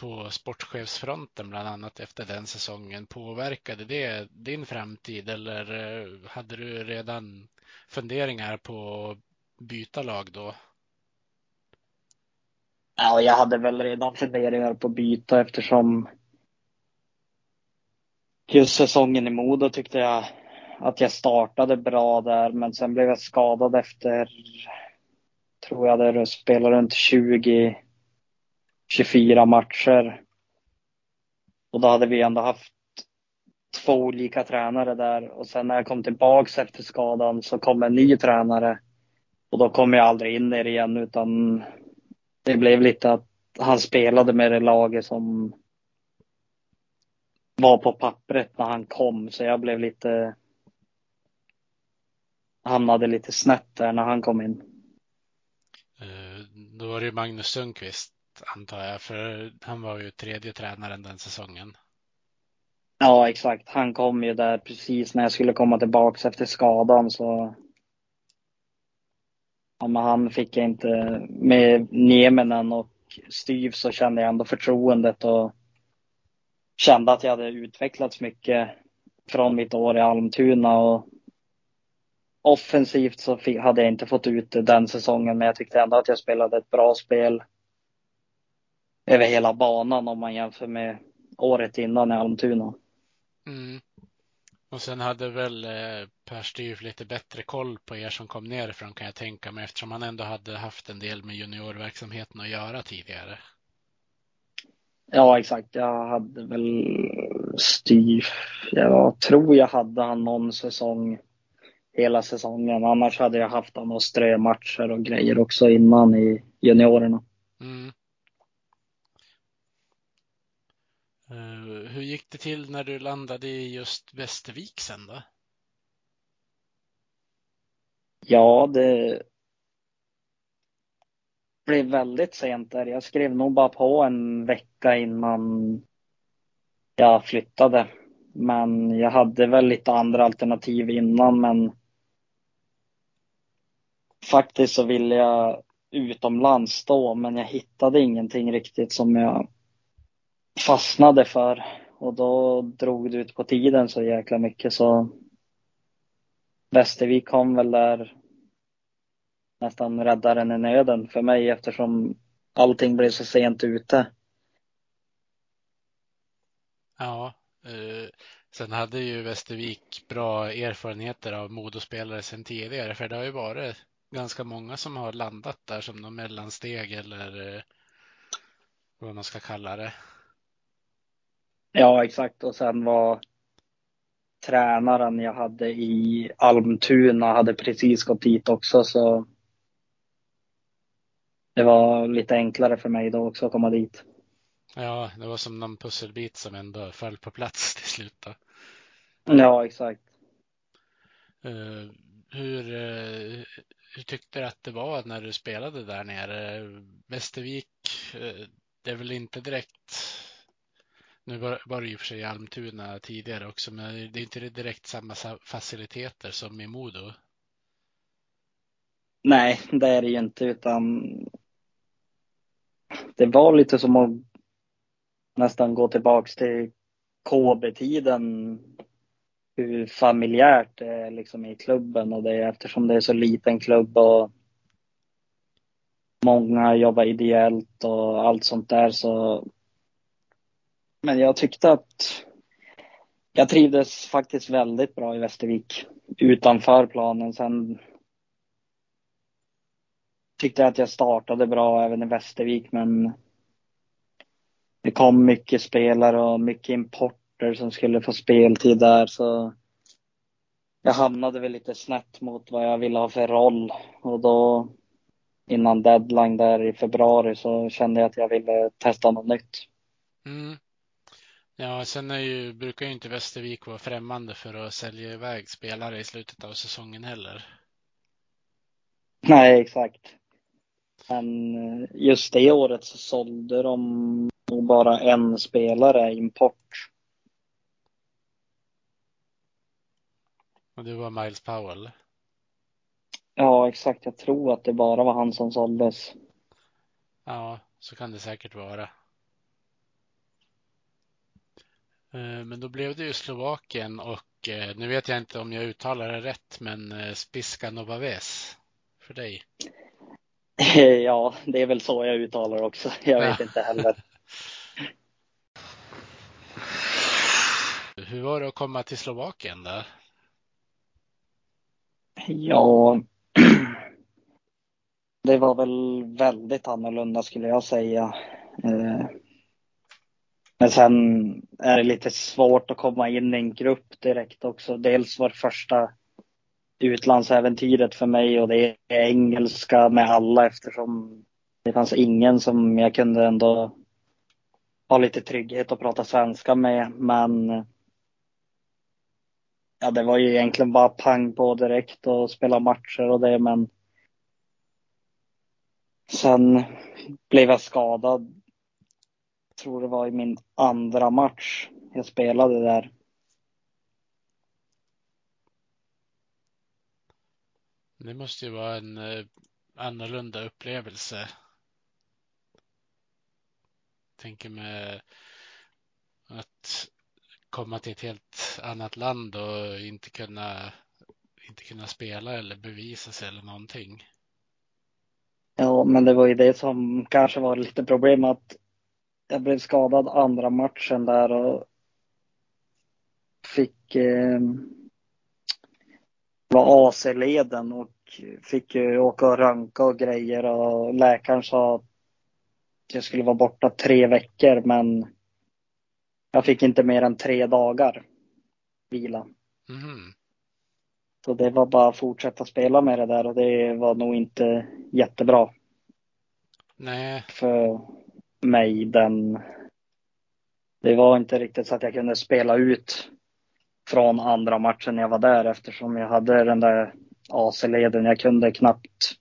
på sportchefsfronten bland annat efter den säsongen. Påverkade det din framtid eller eh, hade du redan funderingar på att byta lag då? Ja, jag hade väl redan funderingar på att byta eftersom just säsongen i Modo tyckte jag att jag startade bra där, men sen blev jag skadad efter, tror jag det spelade runt 20, 24 matcher. Och då hade vi ändå haft två olika tränare där och sen när jag kom tillbaks efter skadan så kom en ny tränare. Och då kom jag aldrig in i det igen utan det blev lite att han spelade med det laget som var på pappret när han kom så jag blev lite hamnade lite snett där när han kom in. Eh, då var det Magnus Sundqvist antar jag, för han var ju tredje tränaren den säsongen. Ja, exakt. Han kom ju där precis när jag skulle komma tillbaks efter skadan så. Ja, men han fick jag inte med Nieminen och Styv så kände jag ändå förtroendet och kände att jag hade utvecklats mycket från mitt år i Almtuna och offensivt så hade jag inte fått ut den säsongen men jag tyckte ändå att jag spelade ett bra spel över hela banan om man jämför med året innan i Almtuna. Mm. Och sen hade väl eh, Per Styf lite bättre koll på er som kom nerifrån kan jag tänka mig eftersom han ändå hade haft en del med juniorverksamheten att göra tidigare. Ja, exakt. Jag hade väl Styf. Jag tror jag hade han någon säsong hela säsongen. Annars hade jag haft han och strömatcher och grejer också innan i juniorerna. Mm. Uh, hur gick det till när du landade i just Västervik sen då? Ja, det blev väldigt sent där. Jag skrev nog bara på en vecka innan jag flyttade. Men jag hade väl lite andra alternativ innan, men faktiskt så ville jag utomlands då, men jag hittade ingenting riktigt som jag fastnade för. Och då drog det ut på tiden så jäkla mycket så Västervik kom väl där nästan räddaren i nöden för mig eftersom allting blev så sent ute. Ja, eh, sen hade ju Västervik bra erfarenheter av Modospelare sen tidigare för det har ju varit ganska många som har landat där som någon mellansteg eller eh, vad man ska kalla det. Ja, exakt. Och sen var tränaren jag hade i Almtuna hade precis gått dit också så det var lite enklare för mig då också att komma dit. Ja, det var som någon pusselbit som ändå föll på plats till slut. Då. Ja, exakt. Uh, hur, uh, hur tyckte du att det var när du spelade där nere? Västervik, eh, det är väl inte direkt nu var, var det ju för sig i Almtuna tidigare också, men det är inte direkt samma faciliteter som i Modo. Nej, det är det ju inte, utan det var lite som att nästan gå tillbaks till KB-tiden. Hur familjärt det är liksom i klubben och det är eftersom det är så liten klubb och många jobbar ideellt och allt sånt där så men jag tyckte att jag trivdes faktiskt väldigt bra i Västervik utanför planen. Sen tyckte jag att jag startade bra även i Västervik, men det kom mycket spelare och mycket import importer som skulle få speltid där, så jag hamnade väl lite snett mot vad jag ville ha för roll och då innan deadline där i februari så kände jag att jag ville testa något nytt. Mm. Ja, sen är ju, brukar ju inte Västervik vara främmande för att sälja iväg spelare i slutet av säsongen heller. Nej, exakt. Men eh, just det året så sålde de nog bara en spelare import. Och det var Miles Powell? Ja, exakt. Jag tror att det bara var han som såldes. Ja, så kan det säkert vara. Eh, men då blev det ju Slovakien och eh, nu vet jag inte om jag uttalar det rätt, men eh, Spiska Novaves för dig. Ja, det är väl så jag uttalar också. Jag vet inte heller. Hur var det att komma till Slovakien då? Ja, det var väl väldigt annorlunda skulle jag säga. Eh, men sen är det lite svårt att komma in i en grupp direkt också. Dels var första utlandsäventyret för mig och det är engelska med alla eftersom det fanns ingen som jag kunde ändå ha lite trygghet att prata svenska med. Men ja, det var ju egentligen bara pang på direkt och spela matcher och det. Men sen blev jag skadad. Jag tror det var i min andra match jag spelade där. Det måste ju vara en eh, annorlunda upplevelse. Tänker med att komma till ett helt annat land och inte kunna, inte kunna spela eller bevisa sig eller någonting. Ja, men det var ju det som kanske var lite problem att jag blev skadad andra matchen där och fick eh, var AC-leden och fick ju åka och ranka och grejer och läkaren sa att jag skulle vara borta tre veckor men jag fick inte mer än tre dagar vila. Mm. Så det var bara att fortsätta spela med det där och det var nog inte jättebra. Nej. För mig den. Det var inte riktigt så att jag kunde spela ut från andra matchen jag var där eftersom jag hade den där AC-leden. Jag kunde knappt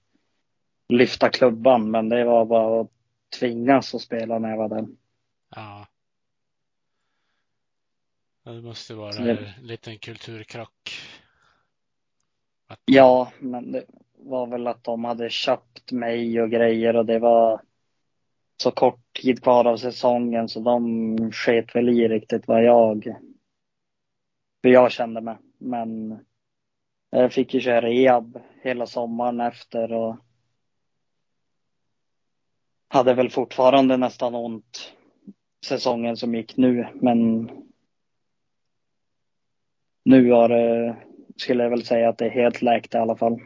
lyfta klubban men det var bara att tvingas att spela när jag var där. Ja. Det måste vara det... en liten kulturkrock. Att... Ja, men det var väl att de hade köpt mig och grejer och det var så kort tid kvar av säsongen så de sket väl i riktigt vad jag hur jag kände mig. Men jag fick ju köra rehab hela sommaren efter och hade väl fortfarande nästan ont säsongen som gick nu, men nu har det, skulle jag väl säga att det är helt läkt i alla fall.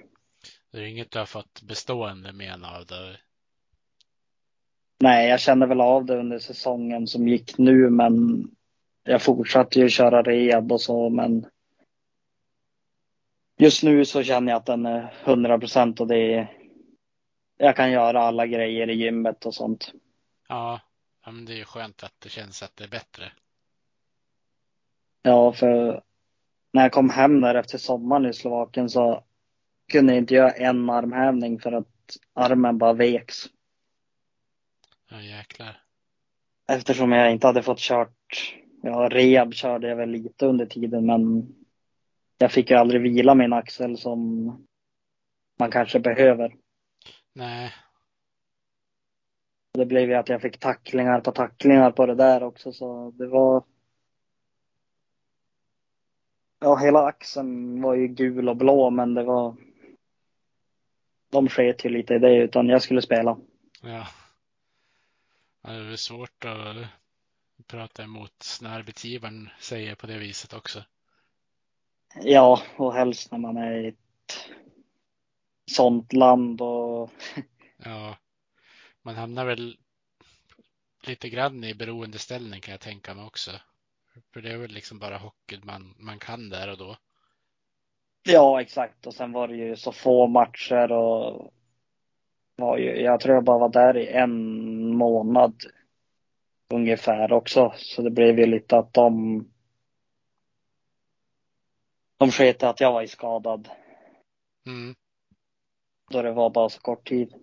Det är inget du har fått bestående men av det? Nej, jag kände väl av det under säsongen som gick nu, men jag fortsatte ju köra rehab och så, men just nu så känner jag att den är 100 procent och det är, jag kan göra alla grejer i gymmet och sånt. Ja, men det är ju skönt att det känns att det är bättre. Ja, för när jag kom hem där efter sommaren i Slovakien så kunde jag inte göra en armhävning för att armen bara veks. Ja, jäklar. Eftersom jag inte hade fått kört ja, rehab körde jag väl lite under tiden men jag fick ju aldrig vila min axel som man kanske behöver. Nej. Det blev ju att jag fick tacklingar på tacklingar på det där också så det var Ja, hela axeln var ju gul och blå men det var De sket ju lite i det utan jag skulle spela. Ja. Det är svårt att prata emot när arbetsgivaren säger på det viset också. Ja, och helst när man är i ett sånt land och Ja, man hamnar väl lite grann i beroendeställning kan jag tänka mig också. För det är väl liksom bara hockey man, man kan där och då. Ja, exakt. Och sen var det ju så få matcher och var ju, jag tror jag bara var där i en månad ungefär också. Så det blev ju lite att de de sket att jag var skadad. Mm. Då det var bara så kort tid.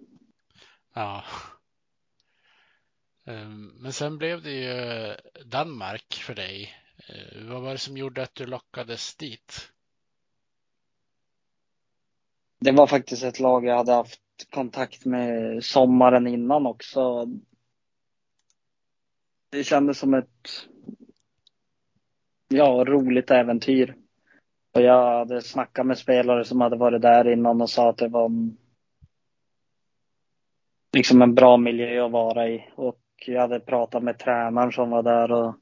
Ja. Ehm, men sen blev det ju eh, Danmark för dig. Eh, vad var det som gjorde att du lockades dit? Det var faktiskt ett lag jag hade haft kontakt med sommaren innan också det kändes som ett ja, roligt äventyr. Och jag hade snackat med spelare som hade varit där innan och sa att det var en, liksom en bra miljö att vara i. Och jag hade pratat med tränaren som var där och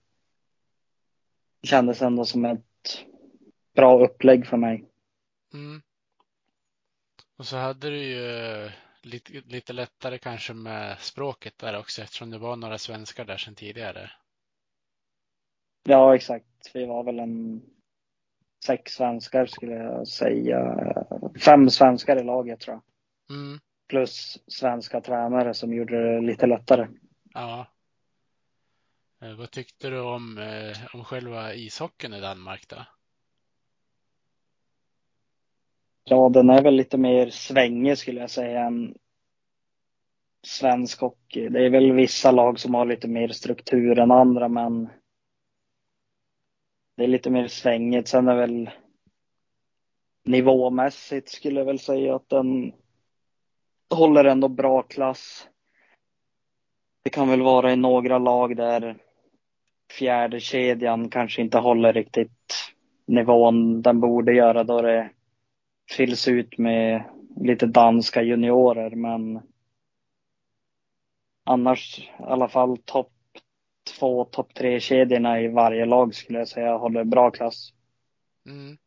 det kändes ändå som ett bra upplägg för mig. Mm. Och så hade du ju lite, lite lättare kanske med språket där också eftersom det var några svenskar där sedan tidigare. Ja, exakt. Vi var väl en sex svenskar skulle jag säga. Fem svenskar i laget tror jag. Mm. Plus svenska tränare som gjorde det lite lättare. Ja. Eh, vad tyckte du om, eh, om själva ishockeyn i Danmark då? Ja, den är väl lite mer svängig skulle jag säga än svensk hockey. Det är väl vissa lag som har lite mer struktur än andra, men det är lite mer svängigt. Sen är väl nivåmässigt skulle jag väl säga att den håller ändå bra klass. Det kan väl vara i några lag där fjärde kedjan kanske inte håller riktigt nivån den borde göra då det fylls ut med lite danska juniorer men annars i alla fall topp två, topp tre kedjorna i varje lag skulle jag säga håller bra klass. Mm.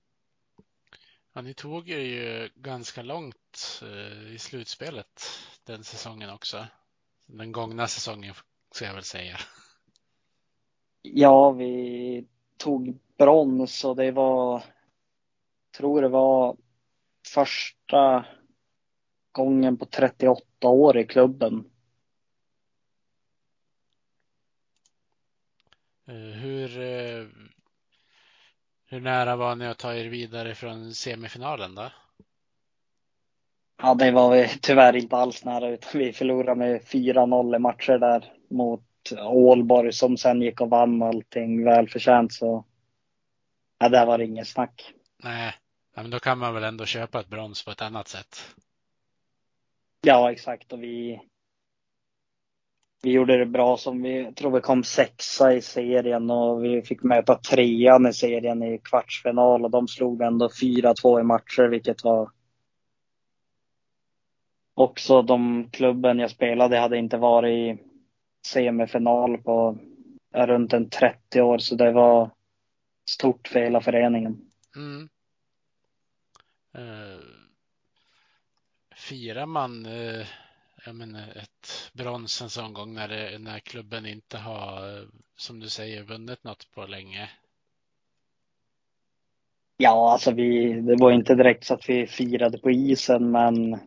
Ja, ni tog er ju ganska långt eh, i slutspelet den säsongen också. Den gångna säsongen ska jag väl säga. Ja, vi tog brons och det var, tror det var första gången på 38 år i klubben. Eh, hur, eh, hur nära var ni att ta er vidare från semifinalen då? Ja, det var vi tyvärr inte alls nära utan vi förlorade med 4-0 i matcher där mot Ålborg som sen gick och vann allting välförtjänt så. Ja, där var det inget snack. Nej, men då kan man väl ändå köpa ett brons på ett annat sätt. Ja, exakt och vi. Vi gjorde det bra som vi tror vi kom sexa i serien och vi fick möta trean i serien i kvartsfinal och de slog ändå 4-2 i matcher vilket var också de klubben jag spelade hade inte varit i semifinal på runt en 30 år så det var stort för hela föreningen. Mm. Uh, firar man uh, jag menar, ett brons en sån gång när, det, när klubben inte har, som du säger, vunnit något på länge? Ja, alltså vi, det var inte direkt så att vi firade på isen, men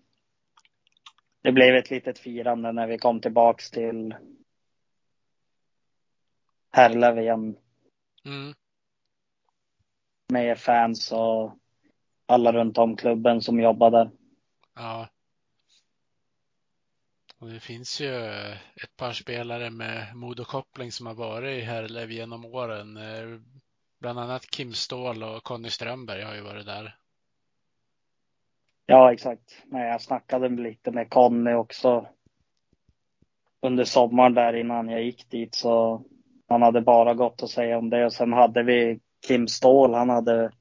det blev ett litet firande när vi kom tillbaks till Herlev igen. Mm. Med fans och alla runt om klubben som jobbar där. Ja. Och det finns ju ett par spelare med Modokoppling som har varit i Herlev genom åren. Bland annat Kim Ståhl och Conny Strömberg har ju varit där. Ja, exakt. Nej, jag snackade lite med Conny också under sommaren där innan jag gick dit så han hade bara gott att säga om det och sen hade vi Kim Ståhl. Han hade.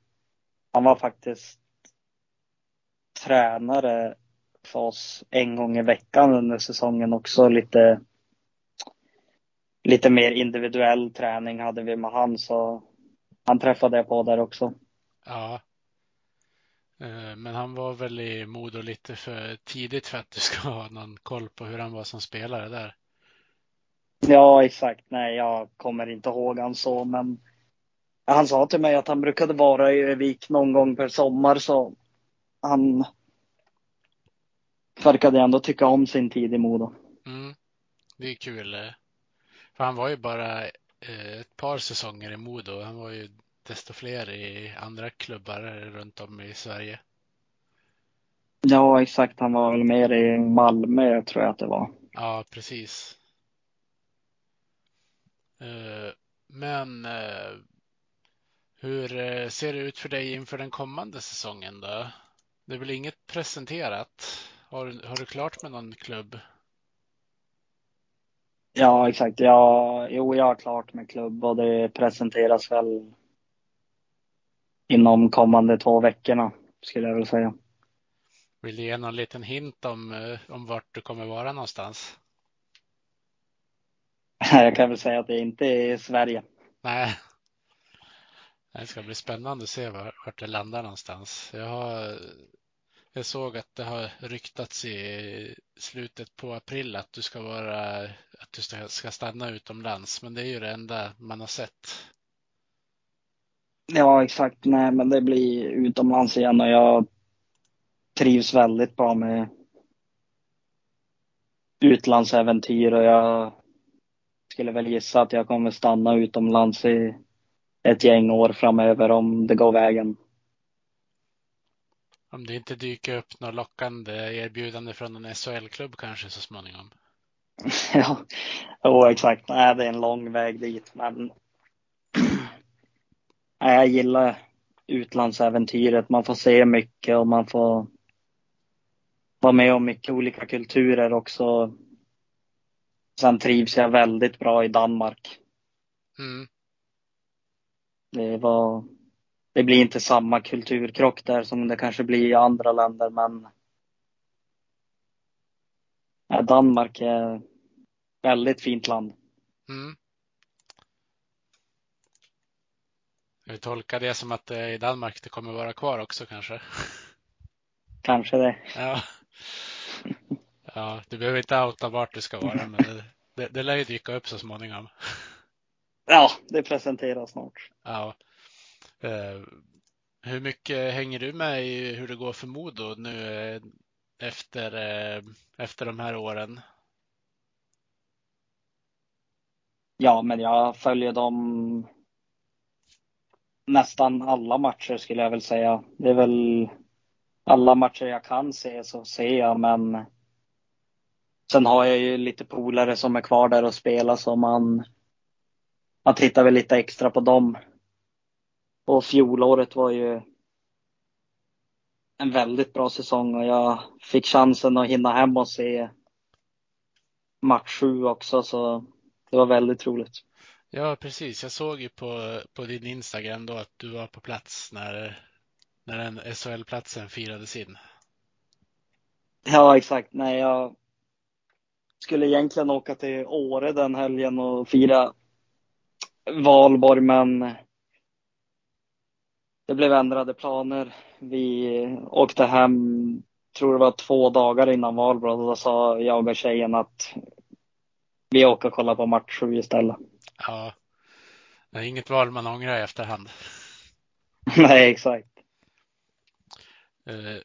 Han var faktiskt tränare för oss en gång i veckan under säsongen också lite. Lite mer individuell träning hade vi med han så han träffade jag på där också. Ja. Eh, men han var väl i Modo lite för tidigt för att du ska ha någon koll på hur han var som spelare där. Ja, exakt. Nej, jag kommer inte ihåg han så, men han sa till mig att han brukade vara i Övik någon gång per sommar, så han verkade ändå tycka om sin tid i Modo. Mm. Det är kul. Eh. För han var ju bara eh, ett par säsonger i Modo. Han var ju desto fler i andra klubbar runt om i Sverige. Ja, exakt. Han var väl mer i Malmö tror jag att det var. Ja, precis. Eh, men hur ser det ut för dig inför den kommande säsongen då? Det är väl inget presenterat? Har, har du klart med någon klubb? Ja, exakt. Ja, jo, jag har klart med klubb och det presenteras väl inom kommande två veckorna skulle jag väl säga. Vill du ge någon liten hint om, eh, om vart du kommer vara någonstans? Jag kan väl säga att det inte är Sverige. Nej. Det ska bli spännande att se vart det landar någonstans. Jag har Jag såg att det har ryktats i slutet på april att du ska vara att du ska stanna utomlands, men det är ju det enda man har sett. Ja, exakt. Nej, men det blir utomlands igen och jag trivs väldigt bra med utlandsäventyr och jag skulle väl gissa att jag kommer stanna utomlands i ett gäng år framöver om det går vägen. Om det inte dyker upp något lockande erbjudande från en SHL-klubb kanske så småningom. ja, jo, exakt. Nej, det är en lång väg dit, men jag gillar utlandsäventyret. Man får se mycket och man får vara med om mycket olika kulturer också. Sen trivs jag väldigt bra i Danmark. Mm. Det, var, det blir inte samma kulturkrock där som det kanske blir i andra länder, men ja, Danmark är ett väldigt fint land. Mm. Vi tolkar det som att det är i Danmark det kommer vara kvar också kanske? Kanske det. Ja. Ja, du behöver inte outa vart du ska vara, men det, det, det lär ju dyka upp så småningom. Ja, det presenteras snart. Ja. Uh, hur mycket hänger du med i hur det går för Modo nu eh, efter, efter de här åren? Ja, men jag följer dem nästan alla matcher skulle jag väl säga. Det är väl alla matcher jag kan se så ser jag, men sen har jag ju lite polare som är kvar där och spelar så man, man tittar väl lite extra på dem. Och fjolåret var ju en väldigt bra säsong och jag fick chansen att hinna hem och se match sju också så det var väldigt roligt. Ja, precis. Jag såg ju på, på din Instagram då att du var på plats när, när den SHL-platsen firades in. Ja, exakt. Nej, jag skulle egentligen åka till Åre den helgen och fira valborg, men det blev ändrade planer. Vi åkte hem, tror det var två dagar innan valborg, och då sa jag och tjejen att vi åker och kollar på match istället. Ja, det är inget val man ångrar i efterhand. Nej, exakt. Eh,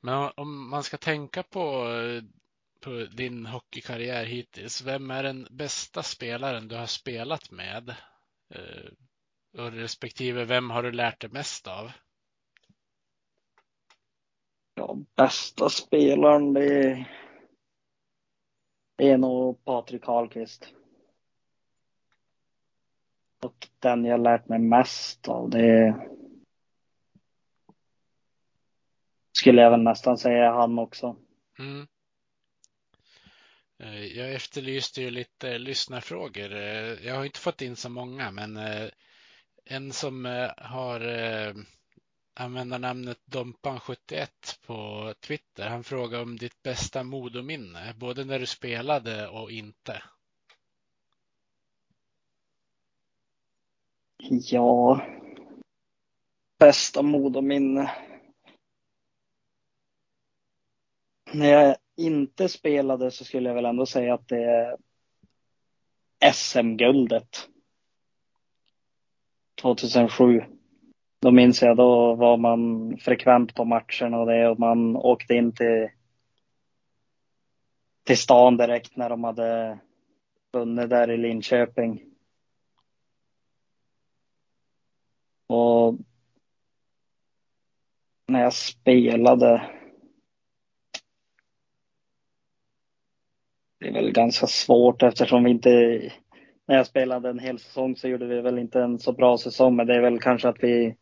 men om man ska tänka på, på din hockeykarriär hittills, vem är den bästa spelaren du har spelat med? Eh, och respektive vem har du lärt dig mest av? Ja, bästa spelaren det är nog Patrik Karlqvist. Och den jag lärt mig mest av det skulle jag väl nästan säga han också. Mm. Eh, jag efterlyste ju lite lyssnarfrågor. Eh, jag har inte fått in så många, men eh, en som har användarnamnet Dompan71 på Twitter. Han frågar om ditt bästa modominne, både när du spelade och inte. Ja, bästa Modominne. När jag inte spelade så skulle jag väl ändå säga att det är SM-guldet. 2007. Då minns jag, då var man frekvent på matcherna och det och man åkte in till, till stan direkt när de hade vunnit där i Linköping. Och när jag spelade. Det är väl ganska svårt eftersom vi inte, när jag spelade en hel säsong så gjorde vi väl inte en så bra säsong, men det är väl kanske att vi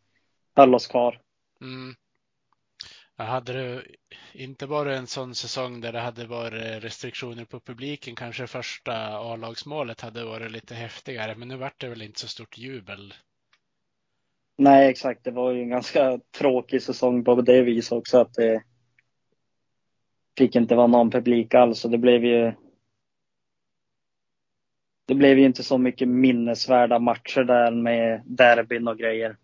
höll oss kvar. Mm. Hade du inte varit en sån säsong där det hade varit restriktioner på publiken, kanske första A-lagsmålet hade varit lite häftigare, men nu vart det väl inte så stort jubel Nej, exakt. Det var ju en ganska tråkig säsong på det viset också att det fick inte vara någon publik alls och det blev ju det blev ju inte så mycket minnesvärda matcher där med derbyn och grejer.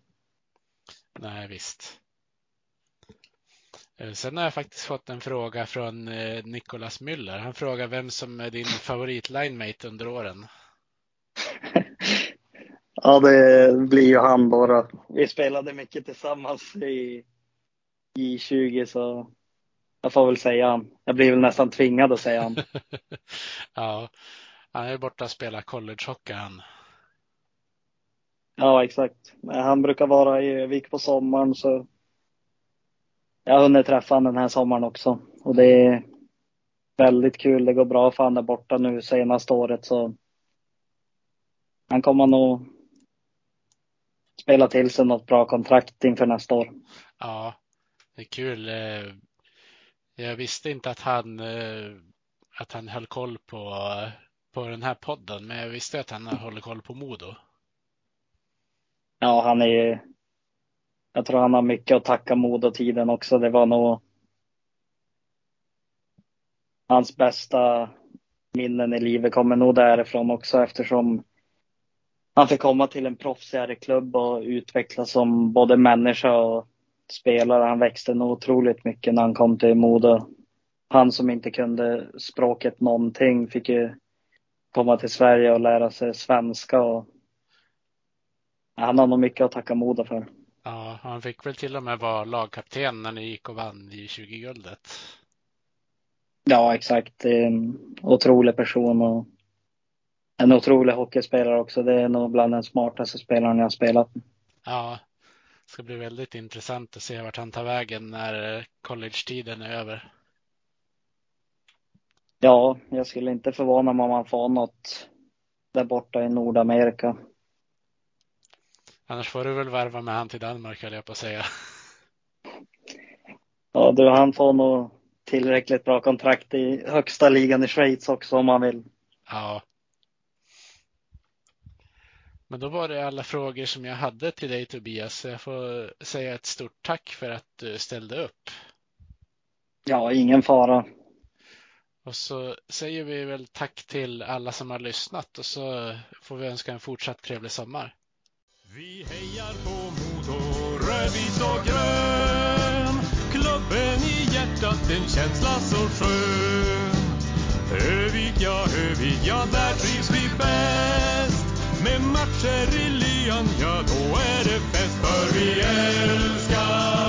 Nej, visst. Eh, sen har jag faktiskt fått en fråga från eh, Nicolas Müller. Han frågar vem som är din favoritlinemate under åren ja, det blir ju han bara. Vi spelade mycket tillsammans i J20 så jag får väl säga han. Jag blir väl nästan tvingad att säga han. ja, han är borta och spelar collegehockey han. Ja, exakt. Han brukar vara i Övik på sommaren så jag har hunnit träffa honom den här sommaren också och det är väldigt kul. Det går bra för han där borta nu senaste året så han kommer nog spela till sig något bra kontrakt inför nästa år. Ja, det är kul. Eh, jag visste inte att han, eh, att han höll koll på, på den här podden, men jag visste att han håller koll på Modo. Ja, han är ju jag tror han har mycket att tacka Modo-tiden också. Det var nog hans bästa minnen i livet kommer nog därifrån också eftersom han fick komma till en proffsigare klubb och utvecklas som både människa och spelare. Han växte nog otroligt mycket när han kom till Modo. Han som inte kunde språket någonting fick ju komma till Sverige och lära sig svenska. Och han har nog mycket att tacka Modo för. Ja, han fick väl till och med vara lagkapten när ni gick och vann i 20-guldet. Ja, exakt. Otrolig person och en otrolig hockeyspelare också. Det är nog bland den smartaste spelaren jag spelat. Ja, det ska bli väldigt intressant att se vart han tar vägen när college-tiden är över. Ja, jag skulle inte förvåna mig om han får något där borta i Nordamerika. Annars får du väl värva med han till Danmark höll jag på att säga. Ja du, han får nog tillräckligt bra kontrakt i högsta ligan i Schweiz också om han vill. Ja. Men då var det alla frågor som jag hade till dig Tobias. Jag får säga ett stort tack för att du ställde upp. Ja, ingen fara. Och så säger vi väl tack till alla som har lyssnat och så får vi önska en fortsatt trevlig sommar. Vi hejar på Modo, rödvit och grön. Klubben i hjärtat, en känsla så skön. Övik, ja, Övik, ja, där trivs vi bäst. Med matcher i lyan, ja, då är det fest. För vi älskar